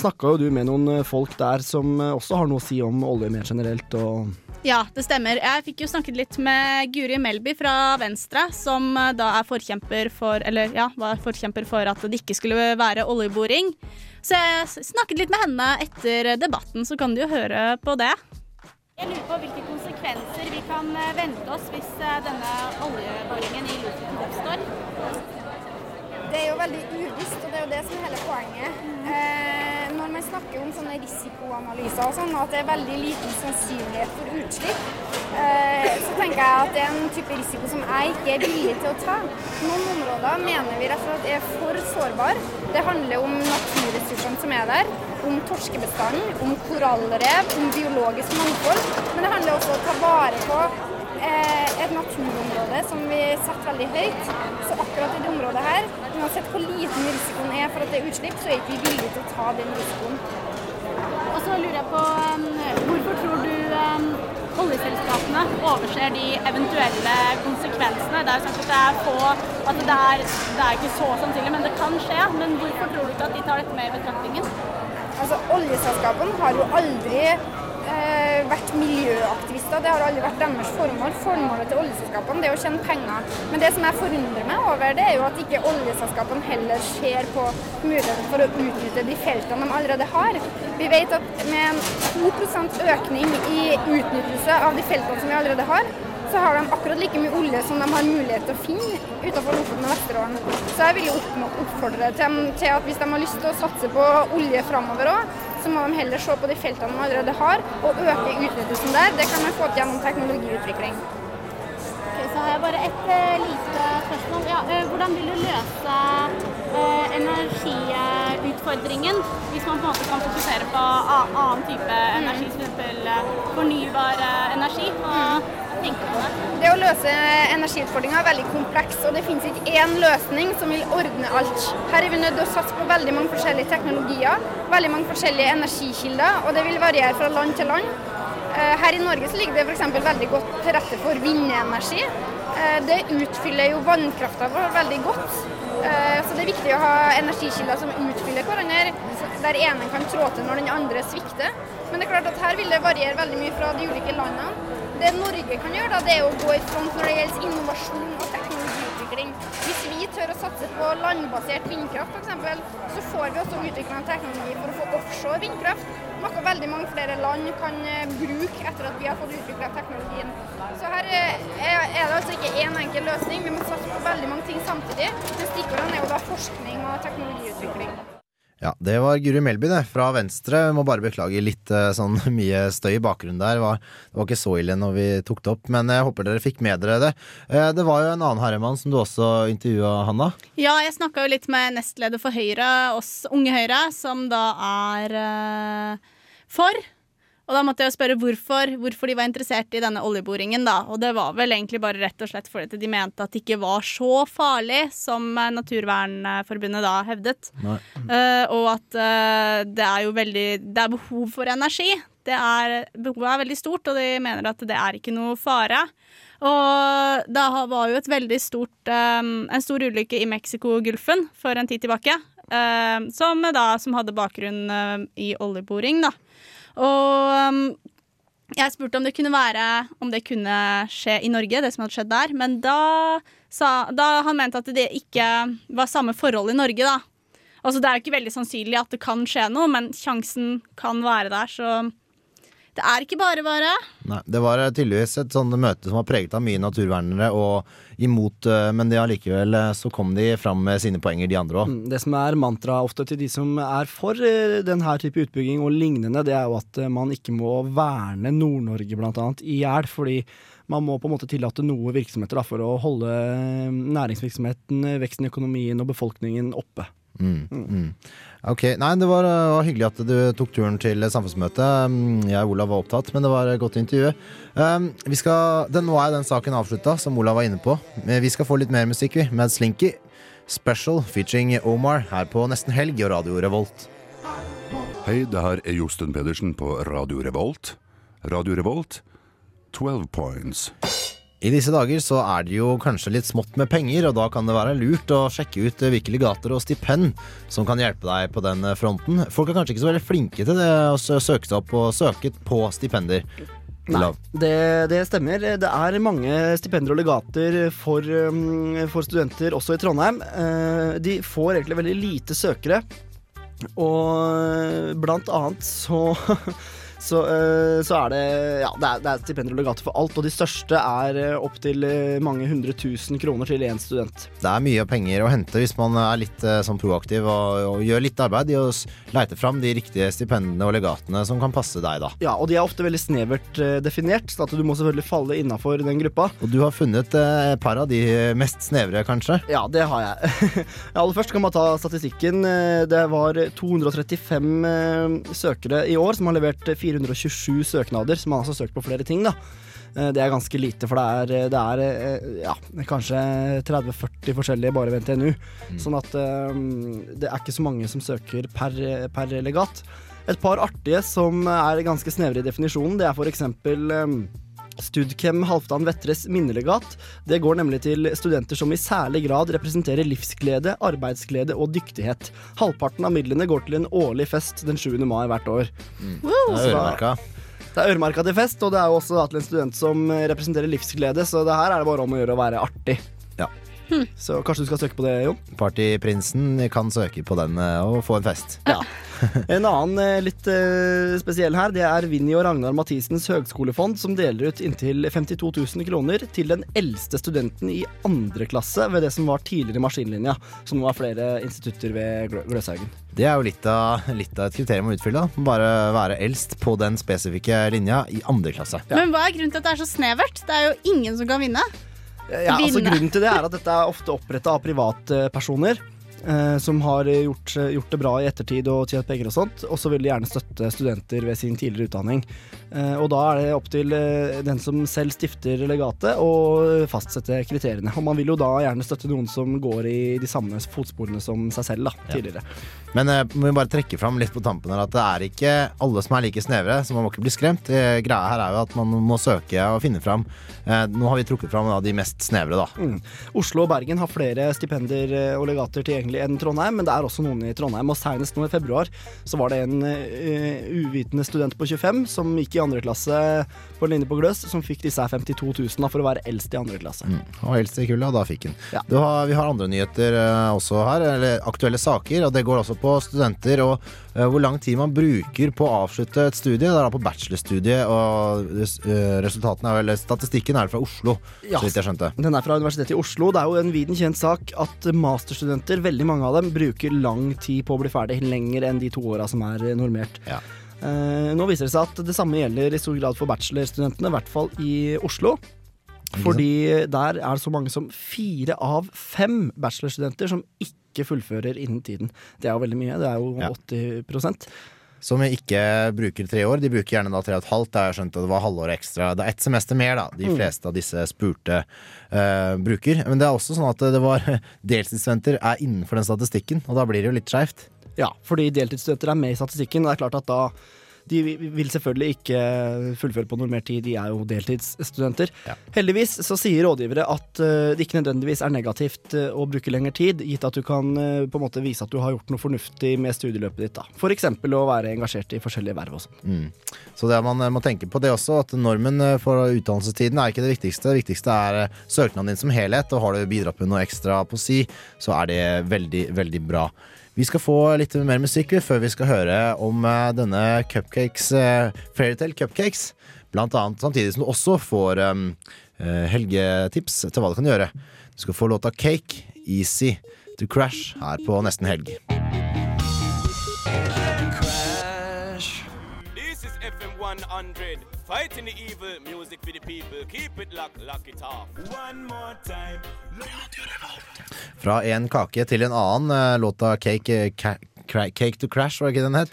snakka jo du med noen folk der som også har noe å si om olje mer generelt og
Ja, det stemmer. Jeg fikk jo snakket litt med Guri Melby fra Venstre, som da er forkjemper for Eller ja, var forkjemper for at det ikke skulle være oljeboring. Så jeg snakket litt med henne etter debatten, så kan du jo høre på det. Jeg lurer på hvilke konsekvenser vi kan eh, vente oss hvis eh, denne oljeboringen i Lofoten oppstår.
Det er jo veldig uvisst, og det er jo det som er hele poenget. Eh, når man snakker om sånne risikoanalyser og sånn, at det er veldig liten sannsynlighet for utslipp, eh, så tenker jeg at det er en type risiko som jeg ikke er villig til å ta. Noen områder mener vi rett og slett er for sårbare. Det handler om naturressursene som er der, om torskebestanden, om korallrev, om biologisk mangfold. Men det handler også om å ta vare på eh, et naturområde som vi setter veldig høyt. Så akkurat i det området her, uansett hvor liten risikoen er for at det er utslipp, så er ikke vi villige til å ta den risikoen.
Og så lurer jeg på um, hvorfor tror du um, oljeselskapene overser de eventuelle konsekvensene? Det er jo sagt at det er få at det er, det er ikke så sannsynlig, men det kan skje. Men hvorfor tror du ikke at de tar dette med i betraktningen?
Altså, Oljeselskapene har jo aldri eh, vært miljøaktivister. Det har aldri vært deres formål. Formålet til oljeselskapene er å tjene penger. Men det som jeg forundrer meg over, det er jo at ikke oljeselskapene heller ser på muligheten for å utnytte de feltene de allerede har. Vi vet at med en 2% økning i utnyttelse av de feltene som vi allerede har, så har de akkurat like mye olje som de har mulighet til å finne utenfor Lofoten og Vesterålen. Så jeg vil jo oppfordre dem til at hvis de har lyst til å satse på olje framover òg, så må de heller se på de feltene de allerede har, og øke utnyttelsen der. Det kan man få til gjennom teknologiutvikling.
Ok, så har jeg bare et uh, lite spørsmål. Ja, uh, hvordan vil du løse uh, energiutfordringen hvis man på en måte kan fokusere på annen type energi, f.eks. Eh, fornybar eh, energi? Og tenke på det?
Det å løse energiutfordringer er veldig kompleks, og det finnes ikke én løsning som vil ordne alt. Her er vi nødt til å satse på veldig mange forskjellige teknologier, veldig mange forskjellige energikilder, og det vil variere fra land til land. Eh, Her i Norge så ligger det f.eks. veldig godt til rette for vindenergi. Eh, Det utfyller jo vannkrafta vår veldig godt. Eh, Så det er viktig å ha energikilder som utfyller hverandre, der ene kan trå til når den andre svikter. Men det er klart at her vil det variere veldig mye fra de ulike landene. Det Norge kan gjøre, da, det er å gå i front når det gjelder innovasjon og teknologiutvikling. Hvis vi tør å satse på landbasert vindkraft f.eks., så får vi også utvikla teknologi for å få offshore vindkraft. Noe veldig mange flere land kan eh, bruke etter at vi har fått utvikla teknologien. Så her eh, er det altså ikke én enkel løsning. Vi må satse på veldig mange ting samtidig. Men stikkordene er jo da forskning og teknologiutvikling.
Ja, det var Guri Melby, det, fra Venstre. Jeg må bare beklage litt eh, sånn mye støy i bakgrunnen der. Det var, det var ikke så ille når vi tok det opp, men jeg håper dere fikk med dere det. Eh, Det var jo en annen herremann som du også intervjua, Hanna.
Ja, jeg snakka jo litt med nestleder for Høyre, oss Unge Høyre, som da er eh, for. Og da måtte jeg spørre hvorfor, hvorfor de var interessert i denne oljeboringen, da. Og det var vel egentlig bare rett og slett fordi de mente at det ikke var så farlig som eh, Naturvernforbundet da hevdet. Eh, og at uh, det er jo veldig Det er behov for energi. Det er, behovet er veldig stort, og de mener at det er ikke noe fare. Og det var jo et veldig stort um, En stor ulykke i Mexicogolfen for en tid tilbake. Uh, som, da, som hadde bakgrunn i oljeboring, da. Og um, jeg spurte om det kunne være Om det kunne skje i Norge, det som hadde skjedd der. Men da sa da han mente at det ikke var samme forhold i Norge, da. Altså Det er jo ikke veldig sannsynlig at det kan skje noe, men sjansen kan være der, så Det er ikke bare bare.
Nei, det var eh, tydeligvis et sånt møte som var preget av mye naturvernere og imot, eh, men det allikevel eh, så kom de fram med sine poenger, de andre òg.
Mm, Det som er mantraet ofte til de som er for denne type utbygging og lignende, det er jo at man ikke må verne Nord-Norge blant annet i hjel, fordi man må på en måte tillate noe virksomheter da, for å holde næringsvirksomheten, veksten i økonomien og befolkningen oppe.
Mm, mm. Ok, nei, Det var, eh, var hyggelig at du tok turen til samfunnsmøtet. Mm, Jeg og Olav var opptatt, men det var et godt intervju. Um, skal, den, nå er den saken avslutta, som Olav var inne på. Vi skal få litt mer musikk, vi, med Slinky. Special featuring Omar her på Nesten Helg og Radio Revolt.
Hei, det her er Josten Pedersen på Radio Revolt. Radio Revolt, 12 points.
I disse dager så er det jo kanskje litt smått med penger, og da kan det være lurt å sjekke ut eh, hvilke legater og stipend som kan hjelpe deg på den eh, fronten. Folk er kanskje ikke så veldig flinke til det å søke seg opp og søke på stipender.
Nei, det, det stemmer. Det er mange stipender og legater for, um, for studenter også i Trondheim. Eh, De får egentlig veldig lite søkere, og blant annet så så, eh, så er det Ja, det er, det er stipender og legater for alt, og de største er eh, opptil mange hundre tusen kroner til én student.
Det er mye penger å hente hvis man er litt eh, sånn proaktiv og, og gjør litt arbeid i å leite fram de riktige stipendene og legatene som kan passe deg, da.
Ja, og de er ofte veldig snevert eh, definert, så at du må selvfølgelig falle innafor den gruppa.
Og du har funnet eh, et par av de mest snevre, kanskje?
Ja, det har jeg. Aller først kan man ta statistikken. Eh, Det var 235 eh, søkere i år som har levert 427 søknader, som har altså søkt på flere ting, da. Eh, Det er ganske lite, for det er, det er eh, ja, kanskje 30-40 forskjellige bare ved NTNU. Sånn at eh, det er ikke så mange som søker per, per legat. Et par artige som er ganske snevre i definisjonen, det er for eksempel eh, Studchem Halvdan Vetres minnelegat. Det går nemlig til studenter som i særlig grad representerer livsglede, arbeidsglede og dyktighet. Halvparten av midlene går til en årlig fest den 7. mai hvert år.
Det er øremerka.
Det er øremerka til fest, og det er jo også da til en student som representerer livsglede, så det her er det bare om å gjøre å være artig.
Ja.
Så kanskje du skal søke på det, Jon?
Partyprinsen kan søke på den eh, og få en fest.
Ja. En annen eh, litt eh, spesiell her, det er Vinni og Ragnar Mathisens høgskolefond, som deler ut inntil 52 000 kroner til den eldste studenten i andre klasse ved det som var tidligere maskinlinja, som nå er flere institutter ved Glø Gløshaugen.
Det er jo litt av, litt av et kriterium å utfylle. da. Bare være eldst på den spesifikke linja i andre klasse.
Men hva er grunnen til at det er så snevert? Det er jo ingen som kan vinne.
Ja, altså Grunnen til det er at dette er ofte oppretta av privatpersoner. Eh, som har gjort, gjort det bra i ettertid og tjent penger og sånt. Og så vil de gjerne støtte studenter ved sin tidligere utdanning. Eh, og da er det opp til eh, den som selv stifter legatet å fastsette kriteriene. Og man vil jo da gjerne støtte noen som går i de samme fotsporene som seg selv da, tidligere.
Men eh, må vi bare trekke fram litt på tampen her at det er ikke alle som er like snevre, så man må ikke bli skremt. Greia her er jo at man må søke og finne fram. Nå har vi trukket fram da, de mest snevre, da.
Mm. Oslo og Bergen har flere stipender og legater tilgjengelig enn Trondheim, men det er også noen i Trondheim. Og senest nå i februar så var det en uh, uvitende student på 25 som gikk i andre klasse på en linje på Gløs, som fikk disse her 52 000 da, for å være eldst i andre klasse.
Mm. Og eldst i kulda, da fikk han.
Ja.
Har, vi har andre nyheter uh, også her, eller aktuelle saker, og det går også på studenter og uh, hvor lang tid man bruker på å avslutte et studie. Det er da på bachelorstudiet, og uh, resultatene er vel Statistikken er fra Oslo,
Ja.
så vidt jeg skjønte.
Den er fra Universitetet i Oslo. Det er jo en viden kjent sak at masterstudenter, veldig mange av dem, bruker lang tid på å bli ferdig. Lenger enn de to åra som er normert. Eh, nå viser det seg at det samme gjelder i stor grad for bachelorstudentene, i hvert fall i Oslo. Fordi der er det så mange som fire av fem bachelorstudenter som ikke fullfører innen tiden. Det er jo veldig mye. Det er jo 80%
Som ikke bruker tre år. De bruker gjerne da tre og et halvt. Da har jeg skjønt at det var halvår ekstra. Det er ett semester mer, da. De
Mm.
fleste av disse spurte uh, bruker. Men det er også sånn at det var deltidsstudenter er innenfor den statistikken, og da blir det jo litt skeivt.
Ja, fordi deltidsstudenter er med i statistikken. Og det er klart at da de vil selvfølgelig ikke fullføre på normert tid, de er jo deltidsstudenter. Heldigvis så sier rådgivere at eh, det ikke nødvendigvis er negativt eh, å bruke lengre tid, gitt at du kan eh, på en måte vise at du har gjort noe fornuftig med studieløpet ditt. da. F.eks. å være engasjert i forskjellige verv og sånn.
Mm. Så det man må tenke på det også, at normen for utdannelsestiden er ikke det viktigste. Det viktigste er søknaden din som helhet, og har du bidratt med noe ekstra på si, så er det veldig, veldig bra. Vi skal få litt mer musikk før vi skal høre om eh, denne Cupcakes, eh, Fairytale Cupcakes. Blant annet samtidig som du også får um, helgetips til hva du kan gjøre. Du skal få låta Cake, Easy to Crash her på Nesten Helg.
Crash. This is FM 100. Fighting the evil, music for the people. Keep it lock, lock it off. One more time.
Fra en kake til en annen. eh, Låta Cake, eh, Cake to Crash, var det ikke den het?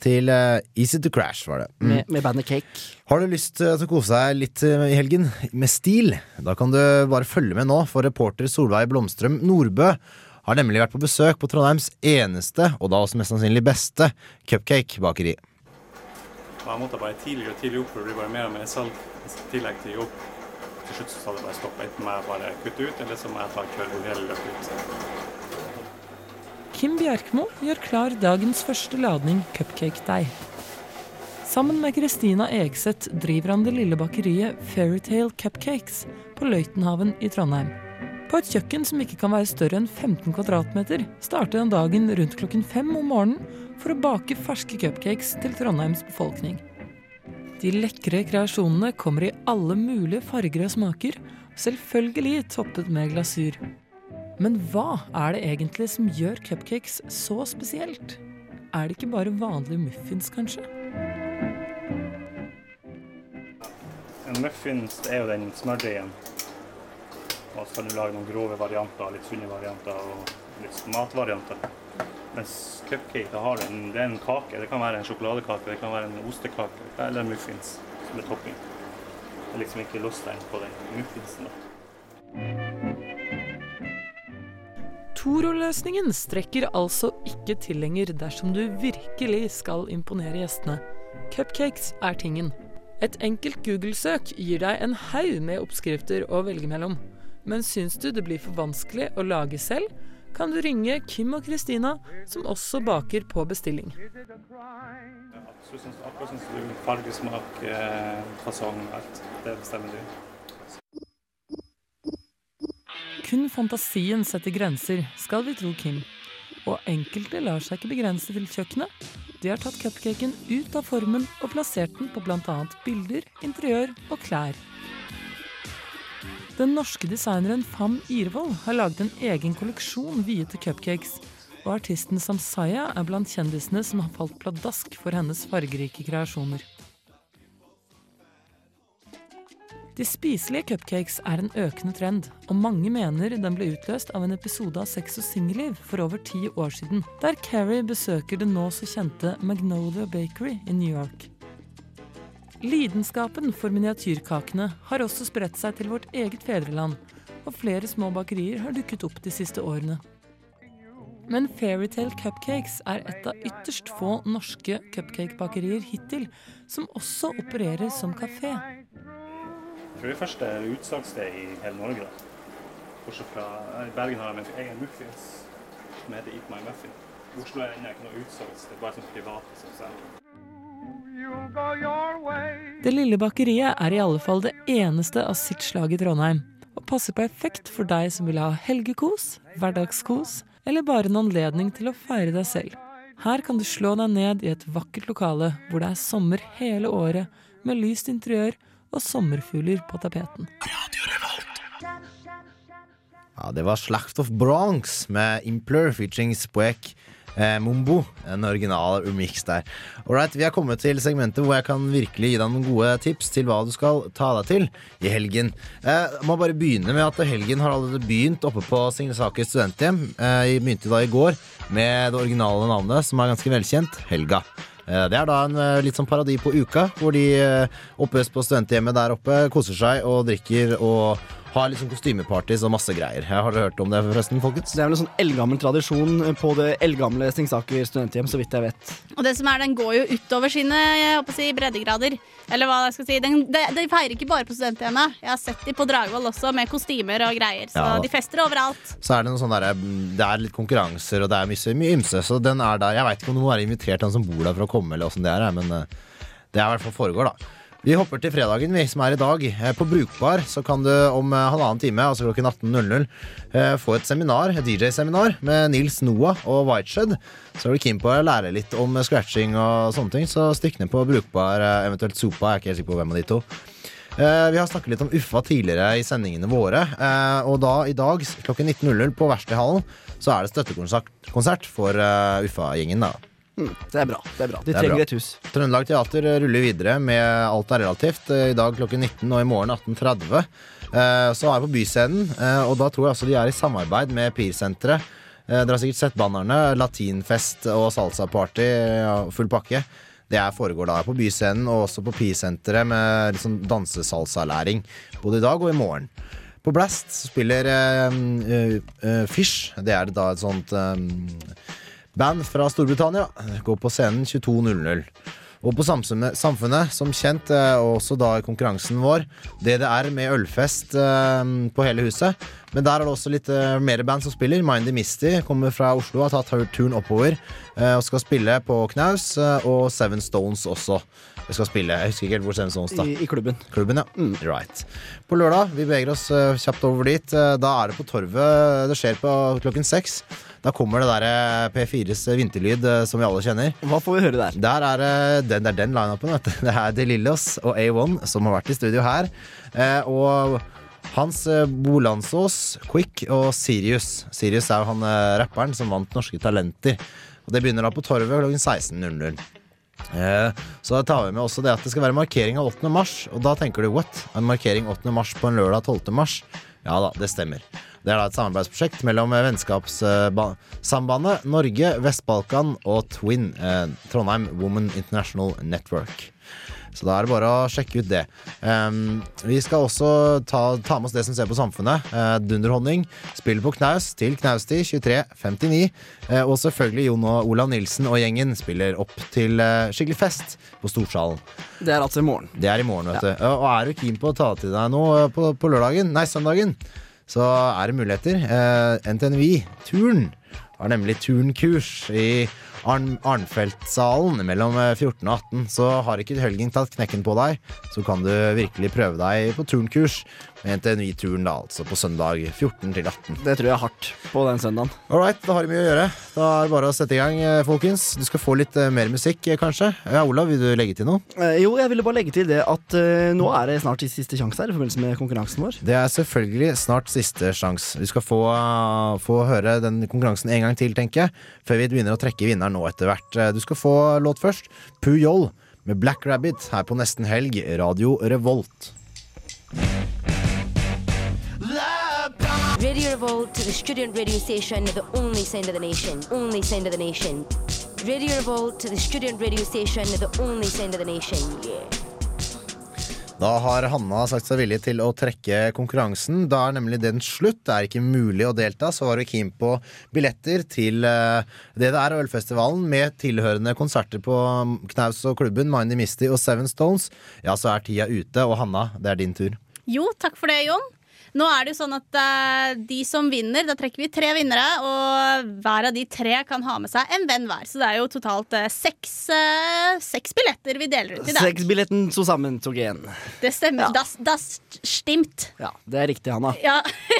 Til eh, Easy to Crash, var det. Mm.
Med, med bandet Cake.
Har du lyst til å kose deg litt i helgen med stil? Da kan du bare følge med nå, for reporter Solveig Blomstrøm Nordbø har nemlig vært på besøk på Trondheims eneste, og da også mest sannsynlig beste, cupcake-bakeri.
Og jeg måtte bare tidligere og tidligere opp, for det blir bare mer og mer salg i tillegg til jobb. Til slutt så sa det bare stopp. Enten må jeg bare kutte ut, eller så må jeg ta kjøre hele løpet ut.
Kim Bjerkmo gjør klar dagens første ladning cupcake-deig. Sammen med Kristina Egseth driver han det lille bakeriet Fairytale Cupcakes på Løitenhaven i Trondheim. På et kjøkken som ikke kan være større enn 15 kvadratmeter, starter han dagen rundt klokken fem om morgenen for å bake ferske cupcakes til Trondheims befolkning. De lekre kreasjonene kommer i alle mulige farger og smaker, selvfølgelig toppet med glasur. Men hva er det egentlig som gjør cupcakes så spesielt? Er det ikke bare vanlige muffins, kanskje?
En muffins er jo den smørdeigen. Og så kan du lage noen grove varianter, litt sunne varianter og litt matvarianter. Mens cupcake da har den, det er en kake. Det kan være en sjokoladekake, det kan være en ostekake eller muffins som er topping. Det er liksom ikke låstegn på den muffinsen. da.
Toro-løsningen strekker altså ikke til lenger dersom du virkelig skal imponere gjestene. Cupcakes er tingen. Et enkelt Google-søk gir deg en haug med oppskrifter å velge mellom. Men syns du det blir for vanskelig å lage selv, kan du ringe Kim og Kristina, som også baker på bestilling.
Akkurat syns du fargesmak, eh, fasong, alt. Det bestemmer du.
Kun fantasien setter grenser, skal vi tro Kim. Og enkelte lar seg ikke begrense til kjøkkenet. De har tatt cupcaken ut av formen og plassert den på bl.a. bilder, interiør og klær. Den norske designeren Fam Irvoll har laget en egen kolleksjon viet til cupcakes. Og artisten Samsaya er blant kjendisene som har falt pladask for hennes fargerike kreasjoner. De spiselige cupcakes er en økende trend, og mange mener den ble utløst av en episode av Sex og singelliv for over ti år siden, der Carrie besøker det nå så kjente Magnolia Bakery i New York. Lidenskapen for miniatyrkakene har også spredt seg til vårt eget fedreland, og flere små bakerier har dukket opp de siste årene. Men Fairytale Cupcakes er et av ytterst få norske cupcakebakerier hittil som også opererer som kafé.
Jeg tror det første utsalgssted i hele Norge. Bortsett fra I Bergen har de en egen muffins som heter Eat My Muffin. Oslo er ennå ikke noe utsalgssted, bare som private som selger.
Det lille bakeriet er i alle fall det eneste av sitt slag i Trondheim, og passer perfekt for deg som vil ha helgekos, hverdagskos eller bare en anledning til å feire deg selv. Her kan du slå deg ned i et vakkert lokale hvor det er sommer hele året, med lyst interiør og sommerfugler på tapeten.
Ja, det var Slacht of Bronx med Impler featuring Spoek eh, Mombo. En original remix der. Alright, Vi er kommet til segmentet hvor jeg kan virkelig gi deg noen gode tips til hva du skal ta deg til i helgen. Eh, må bare begynne med at helgen har allerede begynt oppe på Signesaker studenthjem. Eh, begynte da i går med det originale navnet, som er ganske velkjent, Helga. Eh, Det er da en eh, litt sånn parodi på uka, hvor de eh, oppe på studenthjemmet der oppe koser seg og drikker og har liksom kostymepartys og masse greier. Jeg har dere hørt om det forresten, folkens?
Det er vel en sånn eldgammel tradisjon på det eldgamle Stingsaker studenthjem, så vidt jeg vet.
Og det som er, den går jo utover sine jeg håper å si, breddegrader. Eller hva jeg skal si. Den, de, de feirer ikke bare på studenthjemmet. Jeg har sett de på Dragvoll også, med kostymer og greier. Så
Ja.
de fester overalt.
Så er det noe sånn derre Det er litt konkurranser, og det er mye, mye ymse, så den er der. Jeg veit ikke om du må være invitert han som bor der for å komme, eller åssen det er, men eh, det er i hvert fall foregår, da. Vi hopper til fredagen, vi, som er i dag. Eh, På Brukbar så kan du om eh, halvannen time, altså klokken 18.00, eh, få et seminar, et DJ-seminar med Nils Noah og Whiteshed. Så er du keen på å lære litt om scratching og sånne ting, så stikk ned på Brukbar, eventuelt Sopa. Jeg er ikke helt sikker på hvem av de to. Vi har snakket litt om Uffa tidligere i sendingene våre. og da i dag klokken 19.00 på Verkstedhallen så er det støttekonsert for Uffa-gjengen. da
Mm, det er bra. det er bra De
er
trenger
bra.
et hus.
Trøndelag Teater ruller videre med Alt er relativt. eh, I dag klokken 19 og i morgen 18.30. Eh, Så er jeg på Byscenen, eh, og da tror jeg også de er i samarbeid med PIR-senteret. Eh, Dere har sikkert sett bannerne. Latinfest og salsa-party. Full pakke. Det er foregår da på Byscenen og også på PIR-senteret med liksom dansesalsalæring. Både i dag og i morgen. På Blast spiller uh, uh, eh, Fish. Det er da et sånt band fra Storbritannia. Går på scenen 22.00. Og på Samfunnet, som kjent, eh, og også da i konkurransen vår, DDR med ølfest eh, på hele huset. Men der er det også litt eh, mer band som spiller. Mindy Misty kommer fra Oslo, har tatt turen oppover og skal spille på Knaus. og Seven Stones også skal spille. Jeg husker ikke helt hvor Seven Stones da
I, I klubben.
Klubben, ja. Right. På lørdag, vi beveger oss uh, kjapt over dit. Uh, da er det på Torvet det skjer på klokken seks. Da kommer det der eh, P4s vinterlyd som vi alle kjenner.
Hva får vi høre der?
Der er den, det er den lineupen. Det er De Lillos og A1 som har vært i studio her. Eh, og Hans Bolansås, Quick og Sirius. Sirius er jo han rapperen som vant Norske Talenter. Og Det begynner da på Torvet klokken 16.00. Eh, så da tar vi med også det at det skal være markering av 8. mars. Og da tenker du what? En markering 8. mars på en lørdag 12. mars? Ja da, det stemmer. Det er da et samarbeidsprosjekt mellom eh, Vennskapssambandet Norge, Vest-Balkan og Twin, eh, Trondheim Woman International Network. Så da er det bare å sjekke ut det. Um, vi skal også ta, ta med oss det som ser på Samfunnet. Uh, Dunderhonning spiller på knaus til knaustid 23.59. Uh, og selvfølgelig Jon og Olav Nilsen og gjengen spiller opp til uh, skikkelig fest på Storsalen.
Det er altså i morgen.
Det er i morgen, vet du. Uh, og er du keen på å ta til deg noe uh, på, på lørdagen, nei, søndagen, så er det muligheter. Uh, NTNVI, turn, har nemlig turnkurs i Arn Arnfeldtsalen mellom eh, 14 og 18. Så har ikke helgen tatt knekken på deg, så kan du virkelig prøve deg på turnkurs med NTNUI-turen, da, altså på søndag 14 til 18.
Det tror jeg er hardt på den søndagen.
All right, da har vi mye å gjøre. Da er det bare å sette i gang, eh, folkens. Du skal få litt eh, mer musikk, eh, kanskje. Ja, Olav, vil du legge til noe?
Eh, jo, jeg ville bare legge til det at eh, nå er det snart siste sjanse her i forbindelse med konkurransen vår.
Det er selvfølgelig snart siste sjans. Vi skal få, uh, få høre den konkurransen en gang til, tenker jeg, før vi begynner å trekke vinneren nå etter hvert. Uh, Du skal få låt først. Pujol med Black Rabbit her på Nesten Helg, Radio Revolt.
Radio Revolt the student radio station, the only sound of the nation. Only sound of the nation. Radio Revolt the student radio station, the only sound of the nation. Yeah.
Da har Hanna sagt seg villig til å trekke konkurransen. Da er nemlig den slutt. Det er ikke mulig å delta. Så var du keen på billetter til det DDR og Ølfestivalen med tilhørende konserter på Knaus og klubben, Mindy Misty og Seven Stones. Ja, så er tida ute. Og Hanna, det er din tur.
Jo, takk for det, Jon. Nå er det jo sånn at eh, de som vinner, da trekker vi tre vinnere, og hver av de tre kan ha med seg en venn hver. Så det er jo totalt eh, seks, eh, seks billetter vi deler ut i dag.
Seks billetten så sammen, tog en.
Det stemmer. Das, das stimmt.
Ja, det er riktig, Hanna.
Ja.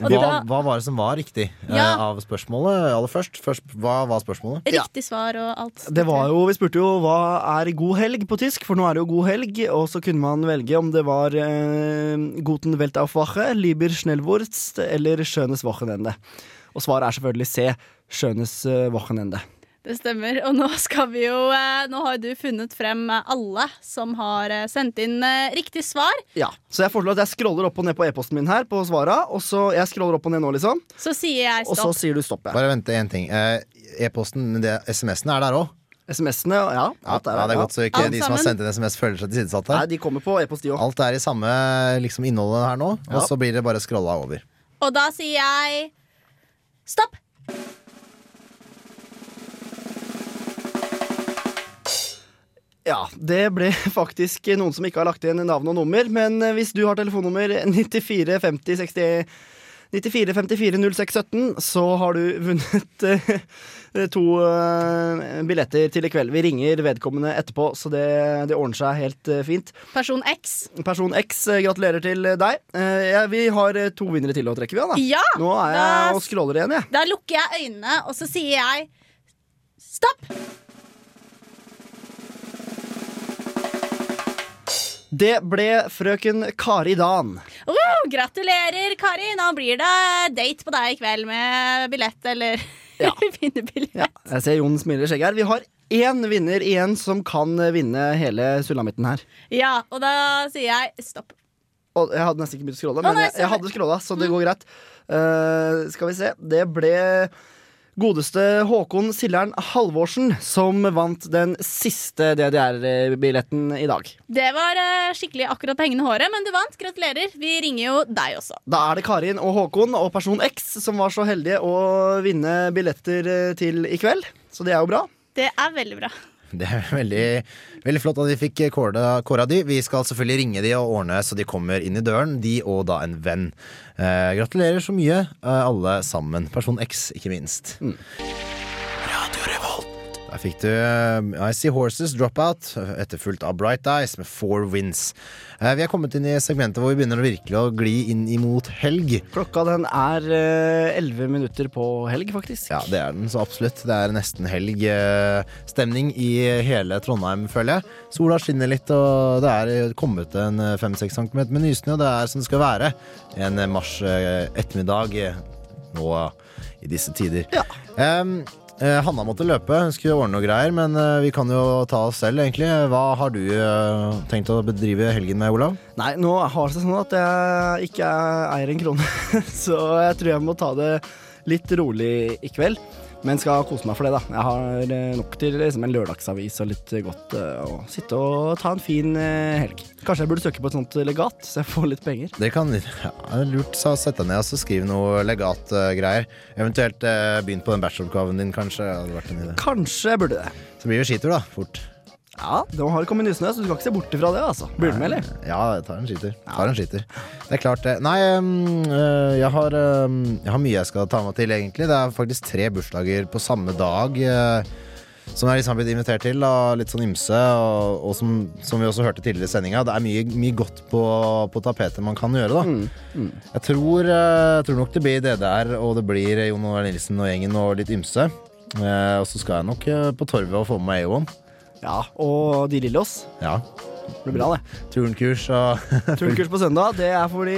Hva,
da-
hva var det som var riktig
ja.
uh, av spørsmålet? Aller først, først, hva var spørsmålet?
Riktig svar og alt.
Det var jo, Vi spurte jo hva er god helg på tysk, for nå er det jo god helg. Og så kunne man velge om det var uh, Guten Weltaufwache, Lieber Schnellwurst eller Schönes Wochenende. Og svaret er selvfølgelig C. Schönes eh, Wochenende.
Det stemmer. Og nå skal vi jo eh, Nå har du funnet frem eh, alle som har eh, sendt inn riktig svar.
Ja, Så jeg foreslår at jeg scroller opp og ned på e-posten min her på svara. Og så jeg scroller opp og ned nå, liksom.
Så sier jeg stopp.
Og så sier du stopp. Ja.
Bare vente én ting. Eh, E-posten, det- SMS-ene er der òg?
SMS-ene, ja.
Ja,
er,
ja, det er godt, så ikke de som har sendt inn SMS, føler seg tilsidesatt her.
Nei, de kommer på e-post, de òg.
Alt er i samme liksom, innholdet her nå,
Ja.
og så blir det bare scrolla over.
Og da sier jeg stopp.
Ja, det ble faktisk noen som ikke har lagt igjen navn og nummer. Men eh, hvis du har telefonnummer 94 50 60 94 54 06 17, så har du vunnet eh, to eh, billetter til i kveld. Vi ringer vedkommende etterpå, så det, det ordner seg helt fint.
Person X.
Person X, gratulerer til deg. Ja, vi har to vinnere til å trekke, vi, da.
Ja,
Nå er
da-
jeg og scroller igjen, jeg.
Da lukker jeg øynene, og så sier jeg stopp.
Det ble frøken Kari Dan.
Oh, gratulerer, Kari. Nå blir det date på deg i kveld med billett eller finne Ja.
Jeg ser Jon smiler skjegget her. Vi har én vinner igjen som kan vinne hele sulamitten her.
Ja, og da sier jeg stopp.
Og jeg hadde nesten ikke begynt å scrolle, men
nei,
jeg, jeg hadde scrolla, så det går greit. Uh, skal vi se. Det ble godeste Håkon Sillern Halvorsen som vant den siste DDR-billetten i dag.
Det var eh, skikkelig akkurat på hengende håret, men du vant. Gratulerer. Vi ringer jo deg også.
Da er det Karin og Håkon og person X som var så heldige å vinne billetter eh, til i kveld. Så det er jo bra.
Det er veldig bra.
Det er veldig, veldig flott at de fikk kåra, de. Vi skal selvfølgelig ringe de og ordne så de kommer inn i døren, de og da en venn. Eh, gratulerer så mye, eh, alle sammen. Person X, ikke minst. Der fikk du eh, I See Horses Dropout, etterfulgt av Bright Eyes med Four Wins. Eh, vi er kommet inn i segmentet hvor vi begynner å virkelig å gli inn imot helg.
Klokka den er elleve minutter på helg, faktisk.
Ja, det er den så absolutt. Det er nesten helg. eh, Stemning i hele Trondheim, føler jeg. Sola skinner litt, og det er kommet en fem-seks centimeter med nysnø. Det er som det skal være en mars eh, ettermiddag eh, nå i disse tider. Em, eh, Hanna måtte løpe, hun skulle ordne noe greier, men eh, vi kan jo ta oss selv, egentlig. Hva har du eh, tenkt å bedrive helgen med, Olav?
Nei, nå har det seg sånn at jeg ikke eier en krone, så jeg tror jeg må ta det litt rolig i kveld. Men skal kose meg for det, da. Jeg har eh, nok til liksom, en lørdagsavis og litt godt eh, å sitte og ta en fin eh, helg. Kanskje jeg burde søke på et sånt legat, så jeg får litt penger.
Det kan ja, lurt å sette deg ned og så skrive noe legatgreier. Eventuelt eh, begynn på den bacheloroppgaven din, kanskje.
Kanskje jeg burde det.
Så blir det skitur, da. Fort.
Ja, nå har kommet nysnø, så du skal ikke se bort ifra det, altså. Blir du med, eller?
Ja, jeg tar en skitur. Tar en skitur. Det er klart, det. Nei, øh, jeg, har, jeg har mye jeg skal ta meg til, egentlig. Det er faktisk tre bursdager på samme dag. øh, som jeg liksom har blitt invitert til av litt sånn ymse, og, og som, som vi også hørte tidligere i sendinga. Det er mye, mye godt på, på tapetet man kan gjøre, da. Jeg, tror, øh, jeg tror nok det blir DDR, og det blir Jon Olar Nilsen og gjengen og litt ymse. Eh, og så skal jeg nok på Torvet og få med meg Eon.
Ja, og De Lillos.
Ja.
Det blir bra, det.
Turnkurs og
Turnkurs på søndag, det er for de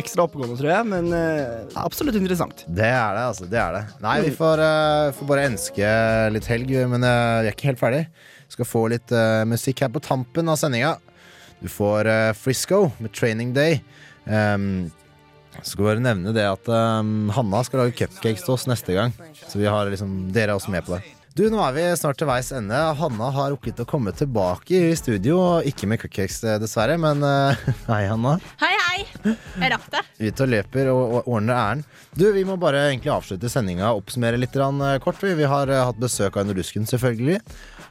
ekstra oppegående, tror jeg, men eh, absolutt interessant.
Det er det, altså. Det er det. Nei, vi får, uh, får bare ønske litt helg, men uh, vi er ikke helt ferdig. Vi skal få litt uh, musikk her på tampen av sendinga. Du får Frisco med Training Day. Um, skal bare nevne det at um, Hanna skal lage cupcakes til oss neste gang. Så vi har liksom, dere er også med på det. Du, Nå er vi snart til veis ende. Hanna har rukket å komme tilbake i studio. Ikke med cupcakes, eh, dessverre, men uh, hei, Hanna.
Hei, hei. Jeg rakk det.
Ut og løper og, og ordner æren. Du, Vi må bare egentlig avslutte sendinga og oppsummere litt eh, kort. Vi, vi har hatt besøk av Nordusken, selvfølgelig.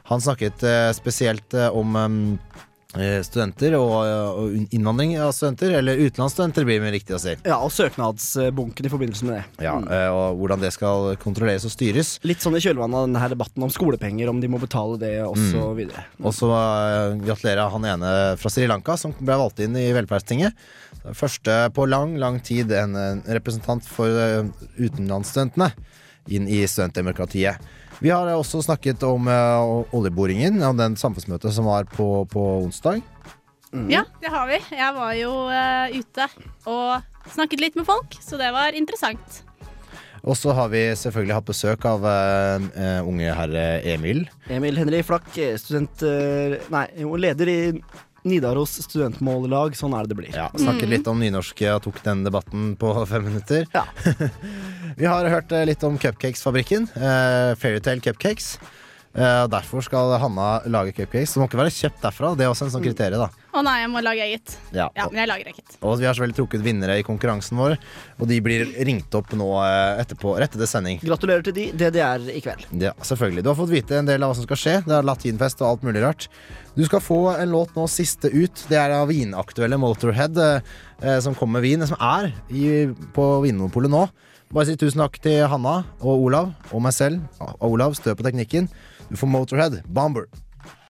Han snakket spesielt om eh, studenter og, og innvandring av studenter. Eller utenlandsstudenter, blir det riktig å si.
Ja, og søknadsbunken i forbindelse med det.
Ja, eh, Og hvordan det skal kontrolleres og styres.
Litt sånn i kjølvannet av denne debatten om skolepenger, om de må betale det, og så
Mm.
videre.
Og så eh, gratulerer han ene fra Sri Lanka som ble valgt inn i Velferdstinget. Første på lang, lang tid en, en representant for eh, utenlandsstudentene inn i studentdemokratiet. Vi har også snakket om eh, oljeboringen og den samfunnsmøtet som var på, på onsdag.
Ja, det har vi. Jeg var jo uh, ute og snakket litt med folk, så det var interessant.
Og så har vi selvfølgelig hatt besøk av eh, unge herre Emil.
Emil Henri Flakk, student... uh, Nei, leder i Nidaros studentmållag. Sånn er det det blir.
Ja, Snakket litt om nynorske og tok den debatten på fem minutter. vi har hørt eh, litt om Cupcakesfabrikken. Uh, Fairytale Cupcakes. Eh, og derfor skal Hanna lage cupcakes. Det må ikke være kjøpt derfra. Det er også en sånn kriterie, da
Å nei, jeg må lage eget.
Ja.
men jeg lager eget.
Og vi har selvfølgelig trukket vinnere i konkurransen vår, og de blir ringt opp nå eh, etterpå, rett etter sending.
Gratulerer til de. DDR i kveld.
Ja, selvfølgelig. Du har fått vite en del av hva som skal skje. Det er latinfest og alt mulig rart. Du skal få en låt nå, siste ut. Det er av vinaktuelle Motorhead, eh, som kommer med vin, som er i, på Vinmonopolet nå. Bare si tusen takk til Hanna og Olav og meg selv. Og Olav, stø på teknikken. Du får Motorhead, Bomber.